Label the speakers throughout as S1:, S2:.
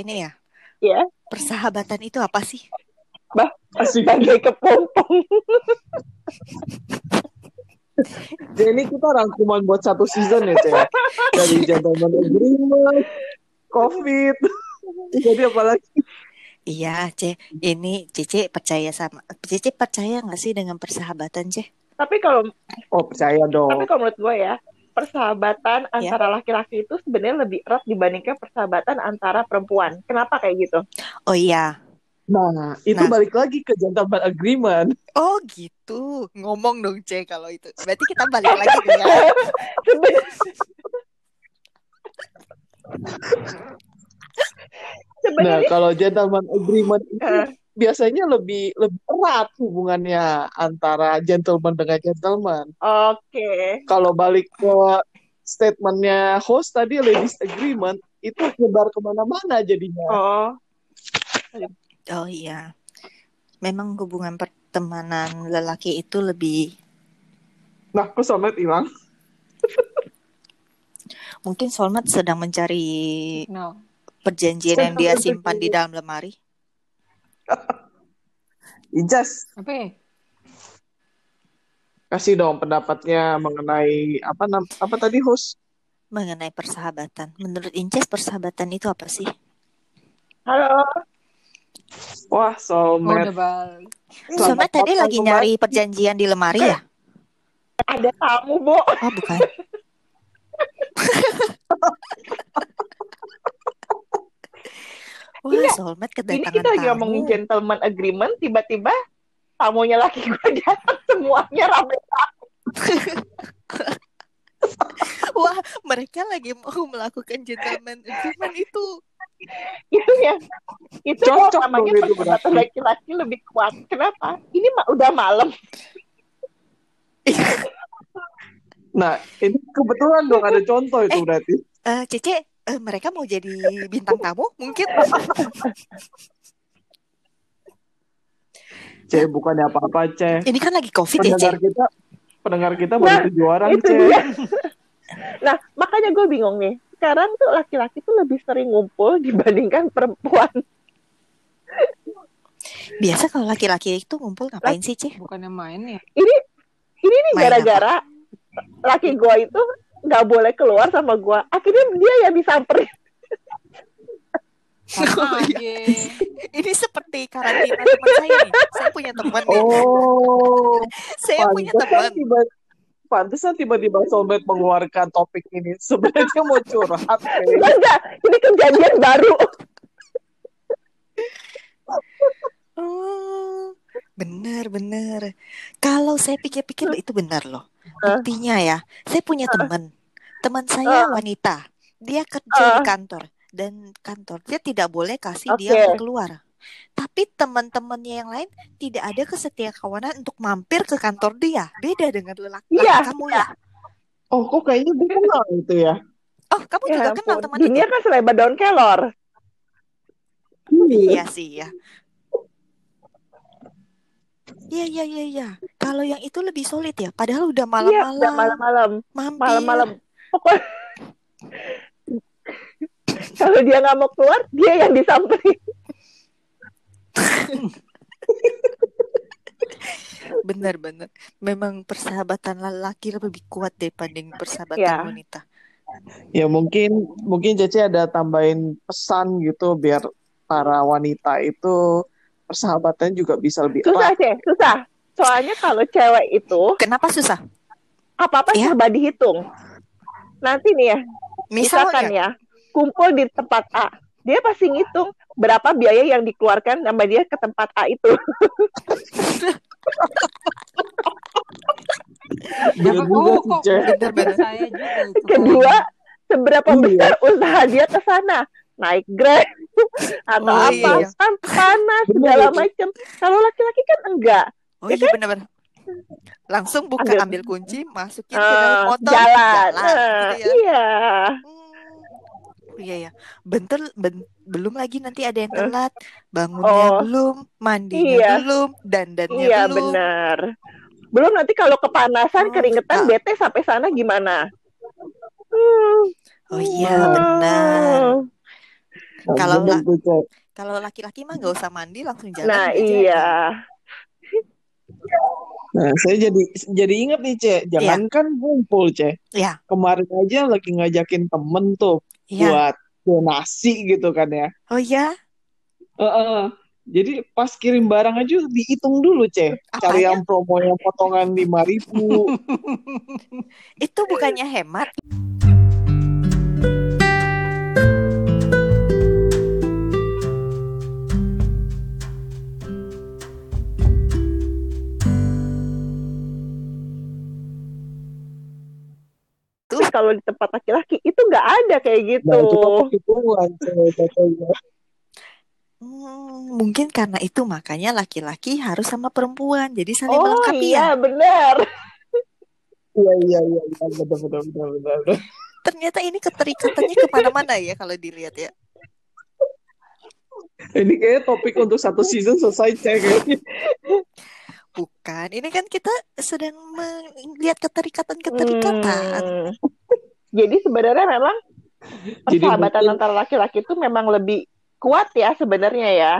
S1: nih ya,
S2: Ya,
S1: persahabatan itu apa sih?
S2: bah,
S3: Asik.
S2: bagai kepompong.
S3: Jadi kita rangkuman buat satu season ya, Cek. Dari Gentleman Agreement, COVID. Jadi apalagi?
S1: Iya, Ce. Ini Cece percaya sama Cece percaya nggak sih dengan persahabatan, Ce?
S2: Tapi kalau
S3: Oh, percaya
S2: tapi
S3: dong.
S2: kalau menurut gue ya, persahabatan antara laki-laki itu sebenarnya lebih erat dibandingkan persahabatan antara perempuan. Kenapa kayak gitu?
S1: Oh iya.
S3: Nah, itu
S1: Nah.
S3: balik lagi ke Gentleman Agreement.
S1: Oh gitu. Ngomong dong, Ce, kalau itu. Berarti kita balik lagi tuh ya.
S2: Seben-
S3: Nah,
S2: Sebenarnya
S3: kalau Gentleman Agreement itu. Biasanya lebih lebih erat hubungannya antara gentleman dengan gentleman.
S2: oke.
S3: Kalau balik ke statementnya host tadi ladies agreement itu nyebar ke mana-mana jadinya.
S2: Oh,
S1: Oh iya. Memang hubungan pertemanan lelaki itu lebih
S3: Nah, kok soulmate hilang?
S1: mungkin soulmate sedang mencari
S4: No.
S1: perjanjian yang dia simpan di dalam lemari.
S3: Ijas,
S4: Apa ya?
S3: kasih dong pendapatnya mengenai apa nam- apa tadi host?
S1: mengenai persahabatan. Menurut Inces persahabatan itu apa sih?
S2: halo.
S3: Wah,
S4: Oh,
S3: soulmate. Selamat
S1: Soulmate tadi lagi nyari perjanjian di lemari ya?
S2: Ada tamu, Bo.
S1: Oh bukan. Wah, soulmate
S2: Ini
S1: kedatangan
S2: kita lagi ngomongin gentleman agreement, tiba-tiba tamunya laki gue datang semuanya rame.
S1: Wah, mereka lagi mau melakukan gentleman agreement itu.
S2: Itu yang itu
S3: Cocok
S2: namanya
S3: berarti.
S2: laki-laki lebih kuat. Kenapa? Ini mah udah malam.
S3: Nah, ini kebetulan dong ada contoh itu
S1: Eh.
S3: berarti.
S1: Eh, Cece, eh, mereka mau jadi bintang tamu mungkin?
S3: C bukannya apa-apa, C.
S1: Ini kan lagi covid ya,
S3: Pendengar
S1: Ce?
S3: kita pendengar kita
S2: Nah,
S3: baru tujuh orang,
S2: itu
S3: C.
S2: dia. Nah, makanya gue bingung nih. Sekarang tuh laki-laki tuh lebih sering ngumpul dibandingkan perempuan.
S1: Biasa kalau laki-laki itu ngumpul ngapain sih, Ce?
S4: Bukannya main ya?
S2: Ini ini nih gara-gara laki gue itu nggak boleh keluar sama gue. Akhirnya dia yang disamperin.
S4: Sama
S1: Oh, iya.
S4: aja.
S1: Ini seperti karantina teman saya nih. Saya punya teman nih.
S3: Oh,
S1: Saya punya teman.
S3: tiba pantesan tiba-tiba soulmate mengeluarkan topik ini. Sebenarnya mau curhat.
S2: enggak. Ini kejadian baru.
S1: Oh, benar, benar. Kalau saya pikir-pikir itu benar loh. Buktinya ya, saya punya teman. Teman saya wanita. Dia kerja di kantor dan kantor dia tidak boleh kasih dia
S2: Oke.
S1: untuk keluar. Tapi teman-temannya yang lain tidak ada kesetia kawanan untuk mampir ke kantor dia. Beda dengan lelaki
S2: Iya,
S1: kamu
S2: iya.
S1: ya.
S3: Oh, kok kayaknya gue kenal itu ya.
S1: Oh, kamu
S2: Ya
S1: juga kenal teman
S2: Dunia
S1: itu?
S2: kan selebar daun kelor.
S1: Iya sih ya. Iya, iya, iya, iya. Kalau yang itu lebih sulit ya. Padahal udah
S2: Iya, udah
S1: malam-malam
S2: malam-malam.
S1: mampir.
S2: Malam-malam. Pokoknya kalau dia nggak mau keluar, dia yang disamperin.
S1: Benar-benar. Memang persahabatan lelaki lebih kuat dibanding persahabatan
S2: Ya.
S1: wanita.
S3: Ya mungkin mungkin Cece ada tambahin pesan gitu biar para wanita itu persahabatan juga bisa lebih
S2: Susah,
S3: erat.
S2: sih, susah. Soalnya kalau cewek itu
S1: Kenapa susah?
S2: apa-apa
S1: Ya.
S2: serba dihitung. Nanti nih ya, misalkan
S1: Misalnya,
S2: ya, kumpul di tempat A. Dia pasti ngitung berapa biaya yang dikeluarkan sama dia ke tempat A itu.
S3: Bener
S4: Jangan
S3: juga
S4: saya itu.
S2: Kedua, seberapa
S3: Iya.
S2: besar usaha dia ke sana. Naik Grab atau
S1: Oh,
S2: apa.
S1: iya.
S2: Kan panas, segala macam. Kalau laki-laki kan enggak.
S1: oh iya benar-benar. Langsung buka
S2: Ambil-
S1: ambil kunci, masukin ke dalam
S2: Eh,
S1: motor,
S2: jalan.
S1: jalan,
S2: Nah,
S1: gitu ya.
S2: Iya.
S1: Hmm. Iya ya. Bentar ben- belum lagi nanti ada yang
S2: Eh.
S1: telat, bangunnya
S2: Oh.
S1: belum, mandinya
S2: Iya.
S1: belum, dandannya
S2: Iya,
S1: belum.
S2: benar. Belum nanti kalau kepanasan,
S1: Oh,
S2: keringetan,
S1: ah.
S2: bete sampai sana gimana? Hmm.
S1: Oh iya benar. Kalau la-. Kalau laki-laki mah nggak usah mandi langsung jalan
S2: Nah, iya.
S3: Nah, saya jadi jadi inget nih, Cek. Jangankan ngumpul, Cek.
S1: Iya.
S3: Kemarin aja lagi ngajakin temen tuh
S1: Iya.
S3: buat donasi gitu kan ya.
S1: Oh iya.
S3: Heeh. Jadi pas kirim barang aja dihitung dulu, Cek. Cari yang promo yang potongan 5000
S1: Itu bukannya hemat.
S2: Kalau di tempat laki-laki itu nggak ada kayak gitu.
S3: Nah, itu kan.
S1: Hmm, mungkin karena itu makanya laki-laki harus sama perempuan. Jadi saling
S2: Oh
S1: melengkapi
S2: iya
S1: ya.
S2: benar.
S3: Iya, iya, iya. iya. Benar, benar, benar, benar.
S1: Ternyata ini keterikatannya ke mana-mana ya kalau dilihat ya.
S3: Ini kayaknya topik untuk satu season selesai, Cek.
S1: Bukan. Ini kan kita sedang melihat keterikatan-keterikatan.
S2: Hmm. Jadi sebenarnya memang persahabatan
S3: mungkin-
S2: antara laki-laki itu memang lebih kuat ya sebenarnya ya.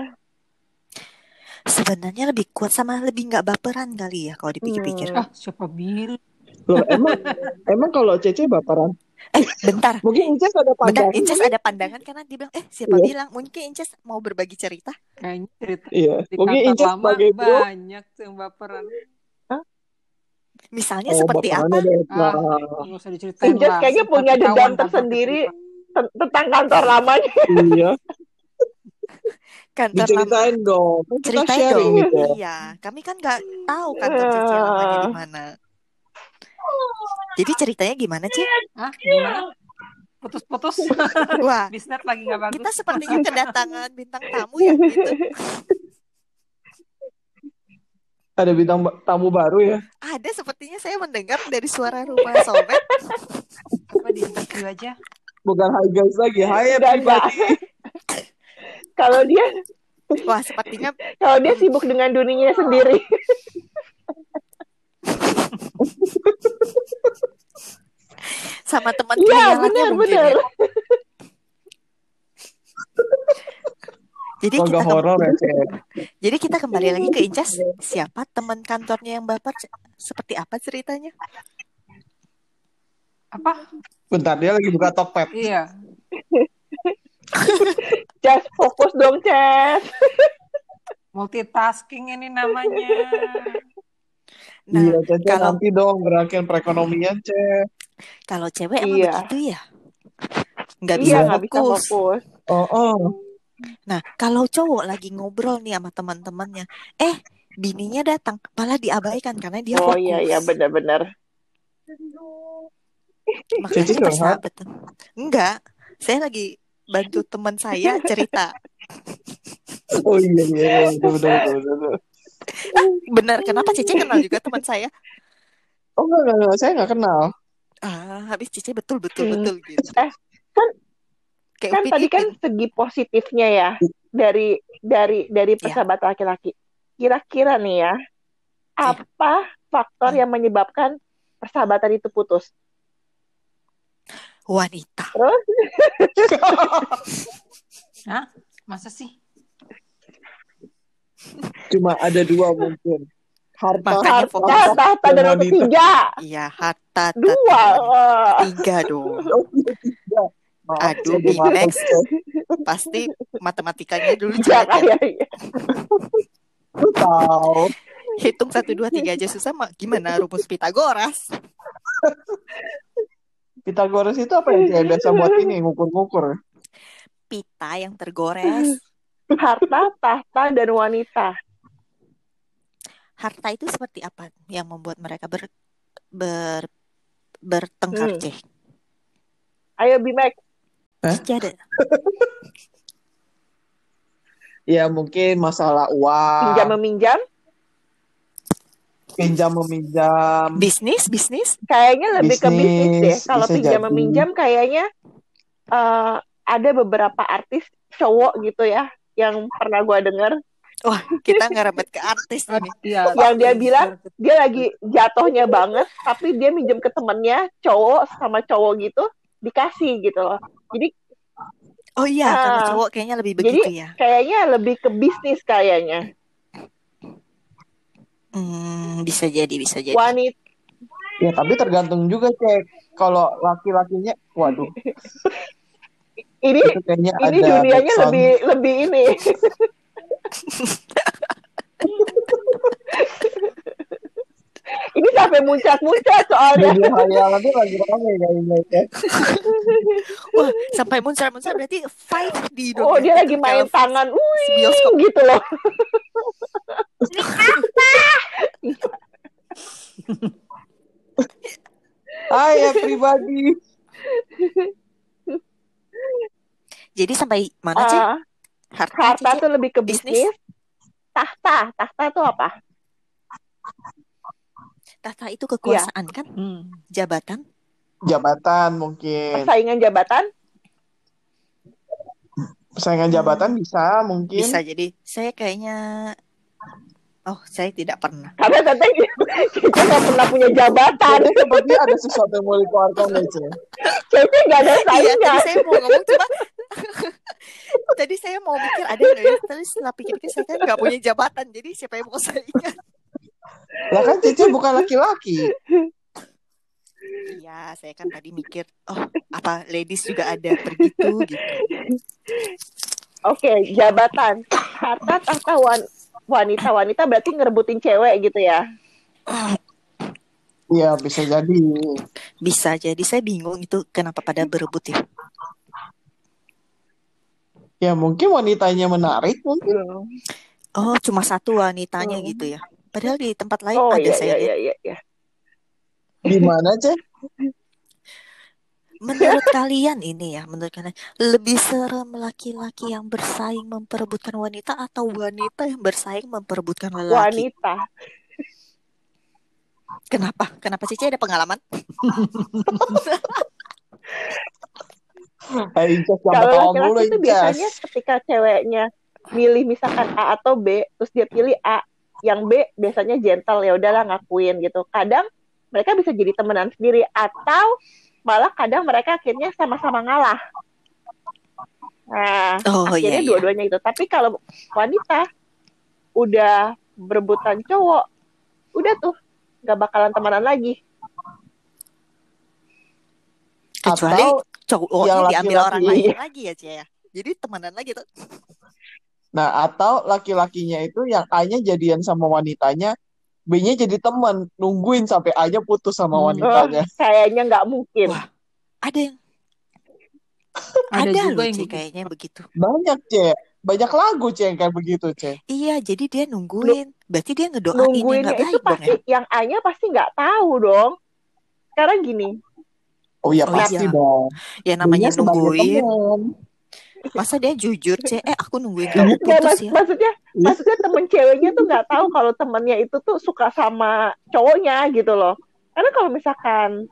S1: Sebenarnya lebih kuat sama lebih nggak baperan kali ya kalau dipikir-pikir.
S2: Hmm.
S4: Ah, siapa bilang?
S3: Loh, emang emang kalau Cece baperan?
S1: Eh, bentar.
S3: Mungkin Inces ada
S1: Bentar,
S3: pandangan.
S1: Inces ada pandangan karena dia bilang, eh siapa
S3: Iya.
S1: bilang? Mungkin Inces mau berbagi cerita.
S4: Kayaknya cerita
S3: Iya,
S4: di
S3: mungkin Inces sebagai bro.
S4: banyak yang baperan.
S1: Misalnya
S3: Oh,
S1: seperti apa?
S4: Ah, lah.
S2: kayaknya punya dendam tersendiri. Tentang kantor lamanya.
S3: iya,
S1: Kantor lama.
S3: diceritain dong. Kan kita
S1: Ceritain
S3: sharing
S1: dong.
S3: gitu.
S1: Iya, kami kan nggak tahu kantor Cece lamanya di mana. Jadi ceritanya gimana, Ci?
S4: Ah, gimana? Putus-putus.
S1: Wah,
S4: Bisnet lagi nggak bagus.
S1: kita sepertinya kedatangan bintang tamu ya gitu.
S3: Ada bintang tamu baru ya.
S1: Ada sepertinya saya mendengar dari suara rumah sobat.
S4: Apa di interview aja?
S3: Bukan hi guys lagi, hi everybody.
S2: Kalau dia
S1: Wah, sepertinya
S2: kalau dia sibuk dengan dunianya sendiri.
S1: sama teman
S2: Iya,
S1: khayalannya
S2: benar
S1: mungkin
S2: benar.
S1: ya. Jadi kita
S3: horor ya,
S1: jadi kita kembali lagi ke Incas. Siapa teman kantornya yang baper? Seperti apa ceritanya?
S4: Apa?
S3: Bentar, dia lagi buka Tokped.
S4: Iya.
S2: Just fokus dong, Ces.
S4: Multitasking ini namanya.
S1: Nah,
S3: iya, Cece
S1: kalau-
S3: nanti dong gerakin perekonomian, Cek.
S1: kalau cewek emang
S2: Iya.
S1: begitu ya? Nggak bisa
S2: Iya, nggak bisa
S1: fokus.
S2: fokus.
S3: Oh, oh.
S1: Nah, kalau cowok lagi ngobrol nih sama teman-temannya, eh bininya datang, malah diabaikan karena dia
S2: Oh
S1: fokus.
S2: iya iya benar-benar.
S1: Makanya persahabatan. Enggak, saya lagi bantu teman saya cerita.
S3: Oh iya, iya, iya. Betul, betul, betul, betul.
S1: Benar, kenapa Cici kenal juga teman saya?
S3: Oh, enggak, enggak, enggak. Saya enggak kenal.
S1: Ah, habis Cici betul betul
S2: Hmm.
S1: betul gitu.
S2: Eh, kan
S1: Kayak
S2: kan
S1: Upin
S2: tadi kan segi positifnya ya dari dari dari
S1: Iya.
S2: persahabatan laki-laki. Kira-kira nih ya, apa faktor
S1: Hmm.
S2: yang menyebabkan persahabatan itu putus?
S1: Wanita.
S2: Terus
S4: Hah? Masa sih?
S3: Cuma ada dua mungkin. Harta,
S1: Makanya
S2: harta,
S1: fokus.
S2: dan
S3: Dan
S2: yang
S3: wanita.
S2: ketiga,
S1: Iya, harta
S2: dua.
S1: wanita.
S2: Wah.
S1: Tiga dong.
S3: Oh, iya, tiga. Maaf,
S1: Aduh, Binex.
S3: hafal, Cek.
S1: Pasti matematikanya dulu
S2: Iya,
S1: jelek ya.
S3: Lu tahu.
S1: Hitung satu dua tiga aja susah mak. Gimana rumus Pitagoras?
S3: Pitagoras itu apa ya? Cek? Biasa buat ini, ngukur-ngukur.
S1: Pita yang tergores.
S2: Harta, tahta, dan wanita.
S1: Harta itu seperti apa yang membuat mereka ber, ber bertengkar,
S2: Hmm.
S1: Ceh?
S2: Ayo Bimek,
S3: Hah? Ya mungkin masalah uang,
S2: pinjam meminjam,
S3: pinjam meminjam.
S1: Bisnis, bisnis.
S2: kayaknya lebih ke bisnis deh.
S3: Bisnis,
S2: Kalau pinjam
S3: jadi.
S2: meminjam kayaknya eh, ada beberapa artis cowok gitu ya yang pernah gua dengar
S1: Wah, kita ngerebet ke artis ini.
S4: Iya.
S2: Yang dia bilang, dia lagi jatuhnya banget tapi dia minjem ke temennya cowok sama cowok gitu dikasih gitu loh jadi
S1: Oh iya, kalau
S2: Ah.
S1: cowok kayaknya lebih
S2: Jadi-
S1: begitu ya.
S2: Kayaknya lebih ke bisnis kayaknya.
S1: Hmm, bisa jadi, bisa jadi.
S2: Wanita
S3: Ya tapi tergantung juga cek. Kalau laki-lakinya, waduh,
S2: ini ini
S3: ada
S2: dunianya
S3: backsound.
S2: lebih lebih ini. ini sampai muncak-muncak soalnya.
S3: Itu lagi rame kayaknya ya.
S1: Wah, sampai muncul-muncul berarti fight di
S2: Oh,
S1: dunia
S2: dia lagi
S1: itu
S2: main tangan, wih, gitu loh.
S3: Hai everybody.
S1: Jadi sampai mana sih?
S2: Ah,
S1: Harta,
S2: harta tuh lebih ke
S1: Bisnis?
S2: bisnis. Tahta, tahta tuh apa?
S1: Tahta itu kekuasaan kan?
S4: Hmm.
S1: Jabatan.
S3: Jabatan mungkin.
S2: Persaingan jabatan?
S3: Persaingan jabatan bisa mungkin.
S1: Bisa jadi. Saya kayaknya Oh, saya tidak pernah.
S2: Karena katanya kita nggak pernah punya jabatan.
S3: Jadi seperti ada sesuatu yang mau dikeluarkan ya, Cek.
S2: Kita nggak ada
S1: Iya,
S2: saingan.
S1: tadi saya mau ngomong cuma tadi saya mau mikir ada nggak ya? Tapi setelah pikir-pikir saya kan nggak punya jabatan, jadi siapa yang mau saya ingat?
S3: Lah kan Cece bukan laki-laki.
S1: Iya, saya kan tadi mikir, oh apa ladies juga ada begitu gitu.
S2: Oke, jabatan. Harta tahta wan- wanita-wanita berarti ngerebutin cewek gitu ya.
S3: Iya bisa jadi.
S1: Bisa jadi saya bingung itu kenapa pada berebut ya.
S3: Ya mungkin wanitanya menarik mungkin.
S1: Oh, cuma satu wanitanya
S2: Hmm.
S1: gitu ya. Padahal di tempat lain
S2: Oh
S1: ada
S2: iya
S1: saya
S2: iya
S1: lihat.
S2: iya iya.
S3: Di mana Cek?
S1: Menurut kalian ini ya, menurut kalian lebih serem laki-laki yang bersaing memperebutkan wanita atau wanita yang bersaing memperebutkan lelaki?
S2: Wanita.
S1: Kenapa? Kenapa Cici ada pengalaman?
S3: Eh,
S2: Kalau laki-laki itu biasanya ketika ceweknya milih misalkan A atau B, terus dia pilih A, yang B biasanya gentle ya udahlah ngakuin gitu. Kadang mereka bisa jadi temenan sendiri atau malah kadang mereka akhirnya sama-sama ngalah. Nah,
S1: Oh iya,
S2: akhirnya
S1: iya.
S2: dua-duanya itu. Tapi kalau wanita udah berebutan cowok, udah tuh nggak bakalan temenan lagi.
S1: Kecuali
S3: Atau
S1: cowoknya
S3: yang
S1: diambil orang lain lagi ya Cia ya. Jadi temenan lagi tuh.
S3: Nah, atau laki-lakinya itu yang A-nya jadian sama wanitanya, B-nya jadi teman, nungguin sampai A-nya putus sama
S1: Hmm.
S3: wanitanya.
S2: Oh, kayaknya nggak mungkin.
S1: Wah. Ada yang
S4: Ada,
S1: ada
S4: juga yang
S1: kayaknya begitu.
S3: Banyak, Cek. Banyak lagu, Cek, yang kayak begitu, Cek.
S1: Iya, jadi dia nungguin. Berarti dia ngedoain yang
S2: Nungguinnya
S1: nggak
S2: itu
S1: baik dong
S2: pasti
S1: ya.
S2: yang A-nya pasti nggak tahu dong. Sekarang gini,
S3: Oh iya,
S1: Oh
S3: pasti
S1: iya.
S3: dong.
S1: Ya namanya nungguin. Masa dia jujur, C? Eh, aku nungguin kamu
S2: nggak
S1: putus
S2: mas-
S1: ya.
S2: maksudnya
S3: Iya.
S2: maksudnya temen ceweknya tuh nggak tahu kalau temennya itu tuh suka sama cowoknya gitu loh. Karena kalau misalkan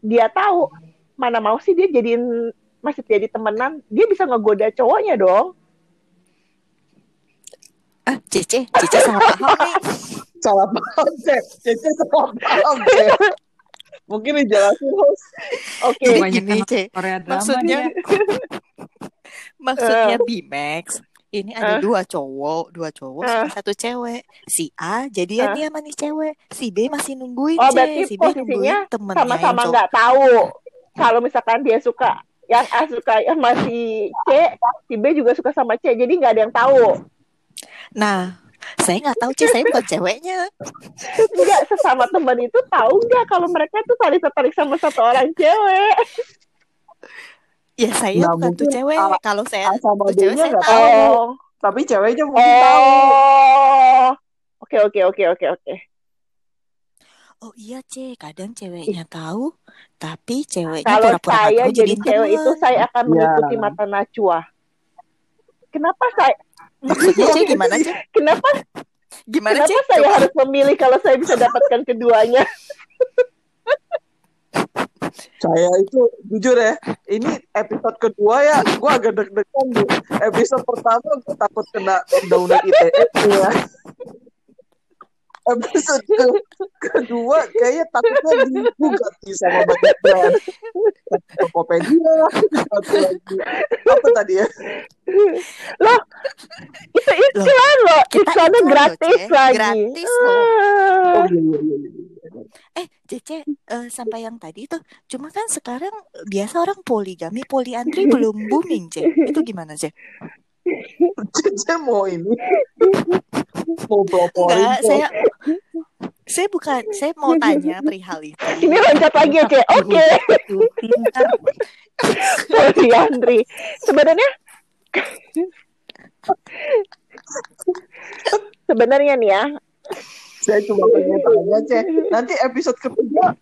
S2: dia tahu mana mau sih dia jadiin masih jadi temenan, dia bisa ngegoda cowoknya dong.
S1: Ah, Cece, Cece salah paham nih.
S3: Salah paham, Cek. Cece salah paham, Cek. Mungkin dijelasin, host.
S2: Oke,
S4: Banyak
S1: gini.
S4: Korea drama
S1: Maksudnya,
S4: dia.
S1: maksudnya Bimax. Ini ada
S2: Eh.
S1: dua cowok, dua cowok,
S2: Eh.
S1: sama satu cewek. Si A jadian
S2: Eh.
S1: dia sama nih cewek. Si B masih nungguin,
S2: Oh,
S1: C.
S2: berarti
S1: Si B
S2: posisinya
S1: nungguin temennya yang
S2: sama-sama nggak tahu. Kalau misalkan dia suka yang A suka sama si C, si B juga suka sama C, jadi nggak ada yang tahu.
S1: Nah, saya nggak tahu, C. Saya bukan ceweknya.
S2: Enggak sesama teman itu tahu nggak kalau mereka tuh saling tertarik sama satu orang cewek.
S1: Ya, saya
S3: Nah,
S1: bukan tuh cewek.
S3: A-
S1: Kalau saya
S3: sama
S1: tuh cewek, saya tahu.
S3: tahu. Tapi ceweknya mungkin tahu.
S2: oh, oke oke oke oke oke.
S1: Oh iya, C. Kadang ceweknya tahu, tapi ceweknya
S2: Kalau
S1: pura-pura
S2: saya
S1: tahu
S2: jadi cewek itu saya akan
S3: Ya.
S2: mengikuti mata Najwa. Kenapa saya
S1: Maksudnya, C, gimana, C?
S2: kenapa
S1: Gimana, C?
S2: kenapa saya
S1: Coba.
S2: harus memilih kalau saya bisa dapatkan keduanya?
S3: Saya itu jujur ya, ini episode kedua ya, gue agak deg-degan nih. Episode pertama gue takut kena undang-undang ITE ya. Episode ke kedua kayaknya takutnya digugat sih sama banyak brand Tokopedia satu lagi apa tadi ya
S2: Loh, itu iklan loh. Iklannya
S1: iklan loh,
S2: gratis
S1: Ce.
S2: lagi.
S1: Gratis loh.
S2: Ah.
S3: oh iya iya iya, iya.
S1: Eh, Cece, eh, sampai yang tadi tuh, cuma kan sekarang biasa orang poligami, poliandri belum booming, Ce. Itu gimana, Ce?
S3: Cece mau ini mau
S1: Enggak, saya saya bukan, saya mau tanya perihal itu.
S2: Ini loncat lagi ya, Ce. Oke.
S1: Pintar.
S2: Poliandri. Sebenarnya sebenarnya nih ya,
S3: saya cuma pengen tanya Ceh nanti episode ketiga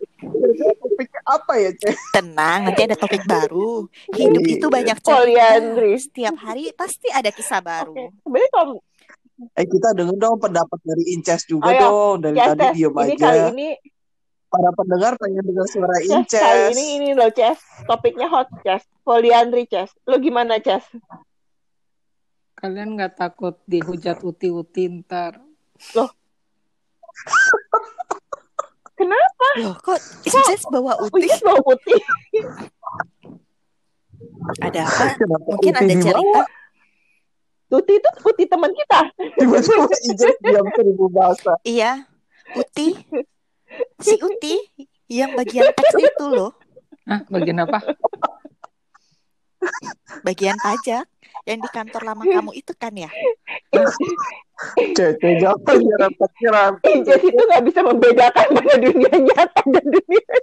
S3: topiknya apa ya Ceh
S1: Tenang, nanti ada topik baru. Hidup itu banyak cerita. Setiap hari pasti ada kisah baru.
S2: Oke. Sebenarnya kalau
S3: eh kita denger dong pendapat dari Inces juga
S2: Ayo,
S3: dong dari
S2: Ces,
S3: tadi
S2: Ces,
S3: diem
S2: ini
S3: aja
S2: kali ini
S3: para pendengar pengen dengar suara
S2: Ces,
S3: Inces
S2: kali ini ini loh, Ces. Topiknya hot, Ces. Poliandri, Ces. Lo gimana, Ces?
S4: Kalian nggak takut dihujat uti-uti ntar?
S2: Kenapa?
S1: Loh, kok Inces bawa uti?
S2: Putih lo putih.
S1: Ada apa?
S3: Kenapa
S1: Mungkin
S3: Uti
S1: ada cerita.
S2: Tuti itu putih teman kita.
S3: tiba-tiba diam seribu bahasa
S1: Iya, Uti. Si Uti yang bagian teks itu loh,
S4: Hah, bagian apa?
S1: bagian pajak yang di kantor lama kamu itu kan ya?
S3: Ceh Ceh jangan nyerempet-nyerempet
S2: Inces itu nggak bisa membedakan mana dunia nyata dan dunia.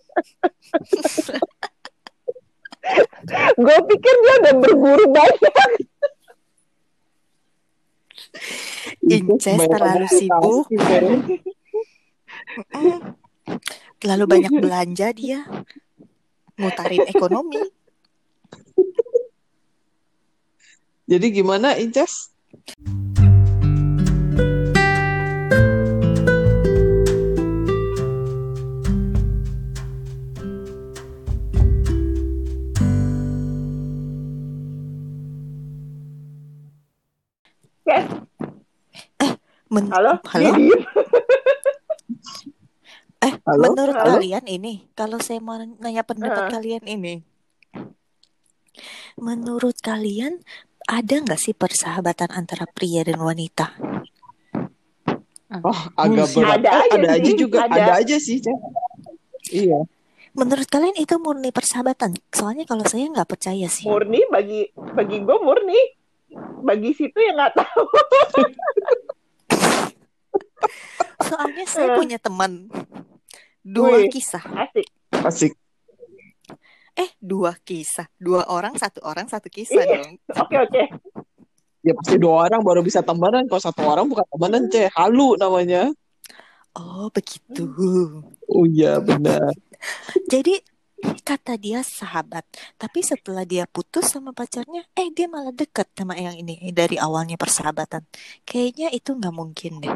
S2: Gue pikir dia udah berguru banyak.
S1: Inces terlalu sibuk, terlalu banyak belanja dia, ngutarin ekonomi.
S3: jadi gimana Inces
S2: halo?
S1: Halo?
S2: Dia diem.
S1: Eh,
S3: Halo?
S1: menurut
S2: Halo?
S1: kalian ini, kalau saya mau nanya pendapat
S2: Ah.
S1: kalian ini, menurut kalian ada nggak sih persahabatan antara pria dan wanita?
S3: oh agak berat
S2: Ada aja
S3: ada aja
S2: sih,
S3: juga
S2: ada.
S3: ada aja sih iya
S1: Menurut kalian itu murni persahabatan? Soalnya kalau saya nggak percaya sih.
S2: Murni bagi bagi gue murni. Bagi situ ya nggak tahu.
S1: Soalnya saya punya teman dua
S2: Wih.
S1: kisah.
S2: Asik.
S3: asik
S1: Eh, dua kisah. Dua orang, satu orang, satu kisah
S2: Iya.
S1: dong.
S2: Oke oke.
S3: ya pasti dua orang baru bisa temenan kalau satu orang bukan temenan Ceh halu namanya
S1: Oh, begitu.
S3: oh iya benar
S1: Jadi kata dia sahabat, tapi setelah dia putus sama pacarnya, eh dia malah deket sama yang ini dari awalnya persahabatan. Kayaknya itu nggak mungkin deh.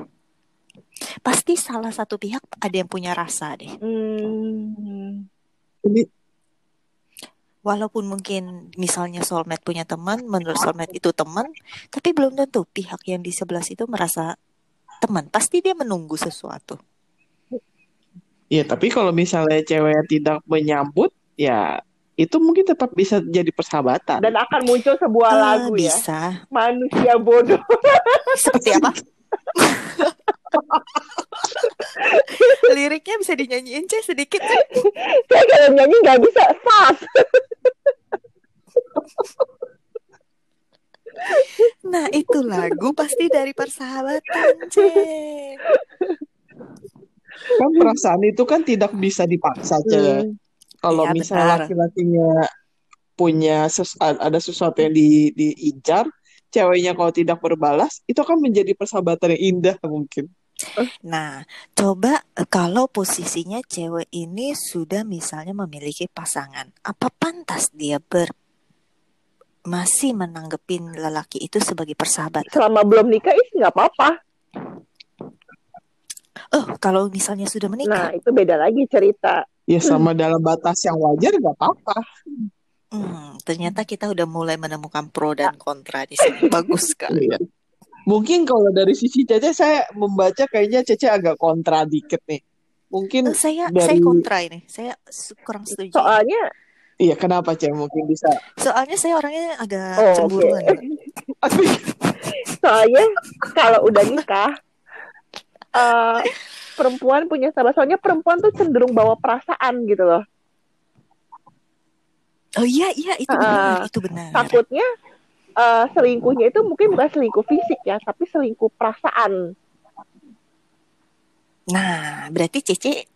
S1: Pasti salah satu pihak ada yang punya rasa deh.
S2: Hmm.
S3: ini
S1: Walaupun mungkin misalnya soulmate punya teman, menurut soulmate itu teman, tapi belum tentu pihak yang di sebelah situ merasa teman. Pasti dia menunggu sesuatu.
S3: Ya, tapi kalau misalnya cewek tidak menyambut, ya itu mungkin tetap bisa jadi persahabatan.
S2: Dan akan muncul sebuah
S1: Eh,
S2: lagu ya.
S1: bisa.
S2: Manusia bodoh.
S1: Seperti apa? Liriknya bisa dinyanyiin Cek sedikit Cek.
S2: Saya kalau nyanyi nggak bisa fast.
S1: Nah itu lagu pasti dari persahabatan Cek.
S3: Kan perasaan itu kan tidak bisa dipaksa, cewek.
S2: Hmm.
S3: Kalau
S1: Iya,
S3: misalnya laki-lakinya punya ses- ada sesuatu yang di, diincar, ceweknya kalau tidak berbalas, itu akan menjadi persahabatan yang indah mungkin.
S1: Nah coba eh, kalau posisinya cewek ini sudah misalnya memiliki pasangan, apa pantas dia ber masih menanggepin lelaki itu sebagai persahabatan?
S2: Selama belum nikah ih nggak apa-apa.
S1: Oh kalau misalnya sudah
S2: Nah
S1: menikah,
S2: itu beda lagi cerita.
S3: Ya sama dalam batas yang wajar nggak apa-apa.
S1: hmm, ternyata kita udah mulai menemukan pro dan kontra di sini. Bagus sekali.
S3: Mungkin kalau dari sisi Cece saya membaca kayaknya Cece agak kontra dikit nih. Mungkin
S1: Eh, saya
S3: dari
S1: saya kontra ini. Saya kurang setuju.
S2: Soalnya,
S3: iya kenapa Cece mungkin bisa
S1: Soalnya saya orangnya agak
S2: oh,
S1: cemburuan.
S2: Soalnya kalau udah nikah, eh, perempuan punya sahabat. Soalnya perempuan tuh cenderung bawa perasaan gitu loh.
S1: Oh iya iya itu benar, itu benar.
S2: Takutnya eh, selingkuhnya itu mungkin bukan selingkuh fisik ya, tapi selingkuh perasaan.
S1: Nah, berarti Cece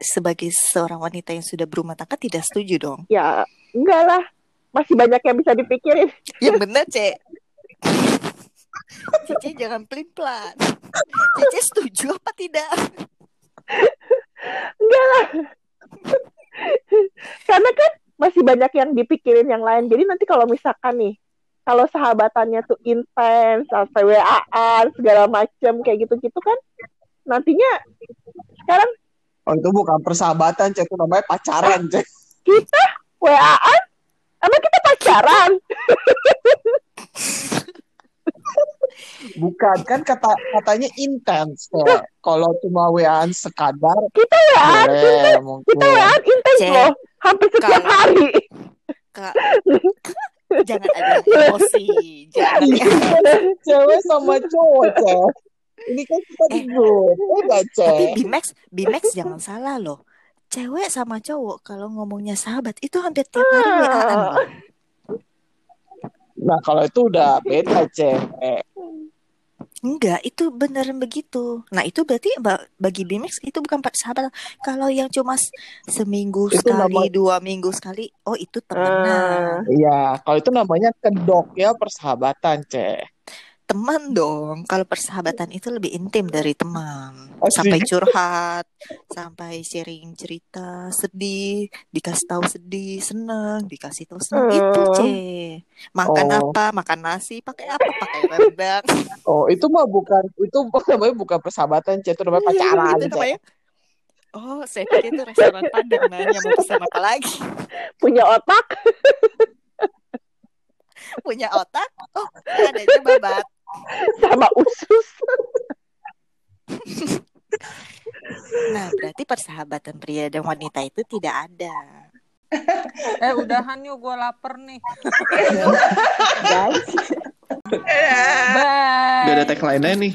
S1: sebagai seorang wanita yang sudah berumah tangga tidak setuju dong.
S2: Ya, enggak lah. Masih banyak yang bisa dipikirin.
S1: Yang benar, Cek. Cece jangan pelin-pelan. Cece setuju apa tidak?
S2: Enggak lah. Karena kan masih banyak yang dipikirin yang lain. Jadi nanti kalau misalkan nih, kalau sahabatannya tuh intens, sampai WA-an, segala macam kayak gitu-gitu kan, nantinya sekarang
S3: Oh itu bukan persahabatan Cece, itu namanya pacaran Cece.
S2: kita WA-an, emang kita pacaran?
S3: Bukan kan kata katanya intens Cece. Kalau cuma WA-an sekadar
S2: Kita WA-an,
S3: mungkin.
S2: kita WA-an intens
S1: Cek.
S2: loh, hampir setiap hari.
S1: Kak, jangan ada emosi. Jangan.
S3: Cewek sama cowok Cece. Ini kan kita di
S1: Eh.
S3: Udah
S1: Tapi. Bimax, Bimax jangan salah loh. Cewek sama cowok kalau ngomongnya sahabat itu hampir tiap hari WA-an loh.
S3: Nah kalau itu udah beda Cece.
S1: Enggak, itu beneran begitu. Nah, itu berarti ba- bagi Bimax itu bukan persahabatan. Kalau yang cuma seminggu
S3: Itu
S1: sekali,
S3: nama-
S1: dua minggu sekali, oh itu
S2: Ah,
S1: temenan.
S3: Iya, kalau itu namanya kedok ya persahabatan, Ceh.
S1: Teman dong. Kalau persahabatan itu lebih intim dari teman.
S3: Oh,
S1: Sampai curhat, sampai sharing cerita, sedih, dikasih tahu sedih, seneng, dikasih tahu seneng. Itu,
S2: Hmm.
S1: C. Makan
S3: Oh.
S1: apa? Makan nasi, pakai apa? Pakai rendang.
S3: Oh, itu mah bukan itu namanya bukan persahabatan, Ceh. Itu namanya pacaran,
S1: Itu namanya. Oh, saya pikir itu restoran Padang nanya mau pesan apa lagi.
S2: punya otak,
S1: Punya otak? Oh, ada aja babat.
S2: Sama usus.
S1: Nah, berarti persahabatan pria dan wanita itu tidak ada.
S4: Eh udahan yuk gue lapar nih.
S2: Guys.
S4: Bye.
S5: Gak ada tagline-nya nih.